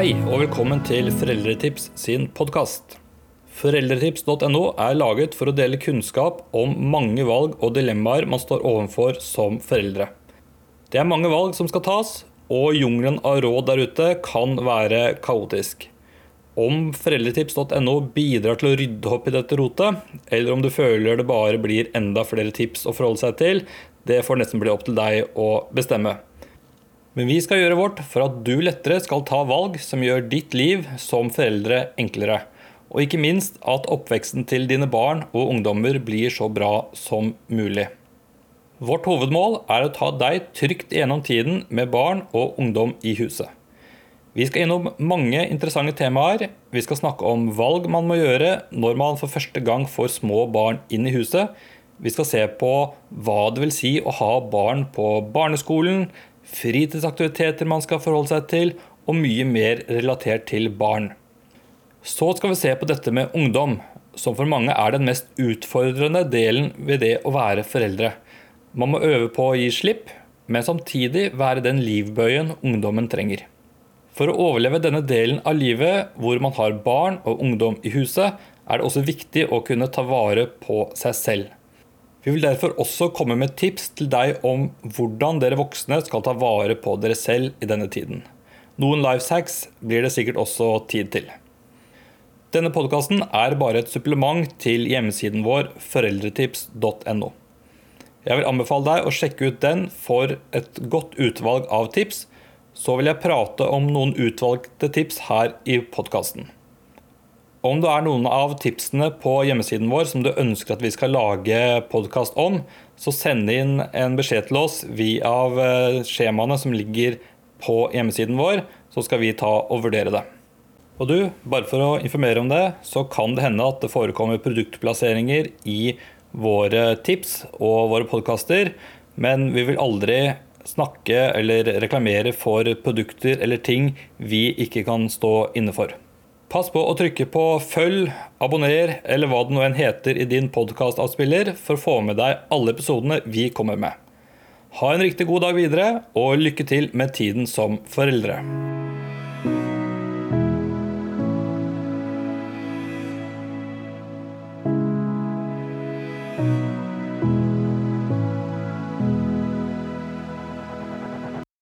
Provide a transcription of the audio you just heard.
Hei og velkommen til Foreldretips sin podkast. Foreldretips.no er laget for å dele kunnskap om mange valg og dilemmaer man står overfor som foreldre. Det er mange valg som skal tas, og jungelen av råd der ute kan være kaotisk. Om foreldretips.no bidrar til å rydde opp i dette rotet, eller om du føler det bare blir enda flere tips å forholde seg til, det får nesten bli opp til deg å bestemme. Men vi skal gjøre vårt for at du lettere skal ta valg som gjør ditt liv som foreldre enklere. Og ikke minst at oppveksten til dine barn og ungdommer blir så bra som mulig. Vårt hovedmål er å ta deg trygt gjennom tiden med barn og ungdom i huset. Vi skal innom mange interessante temaer. Vi skal snakke om valg man må gjøre når man for første gang får små barn inn i huset. Vi skal se på hva det vil si å ha barn på barneskolen, fritidsaktiviteter man skal forholde seg til, og mye mer relatert til barn. Så skal vi se på dette med ungdom, som for mange er den mest utfordrende delen ved det å være foreldre. Man må øve på å gi slipp, men samtidig være den livbøyen ungdommen trenger. For å overleve denne delen av livet hvor man har barn og ungdom i huset, er det også viktig å kunne ta vare på seg selv. Vi vil derfor også komme med tips til deg om hvordan dere voksne skal ta vare på dere selv i denne tiden. Noen life hacks blir det sikkert også tid til. Denne podkasten er bare et supplement til hjemmesiden vår foreldretips.no. Jeg vil anbefale deg å sjekke ut den for et godt utvalg av tips. Så vil jeg prate om noen utvalgte tips her i podkasten. Om det er noen av tipsene på hjemmesiden vår som du ønsker at vi skal lage podkast om, så send inn en beskjed til oss via av skjemaene som ligger på hjemmesiden vår, så skal vi ta og vurdere det. Og du, bare for å informere om det, så kan det hende at det forekommer produktplasseringer i våre tips og våre podkaster, men vi vil aldri snakke eller reklamere for produkter eller ting vi ikke kan stå inne for. Pass på å trykke på følg, abonner eller hva det nå enn heter i din podkastavspiller for å få med deg alle episodene vi kommer med. Ha en riktig god dag videre, og lykke til med tiden som foreldre.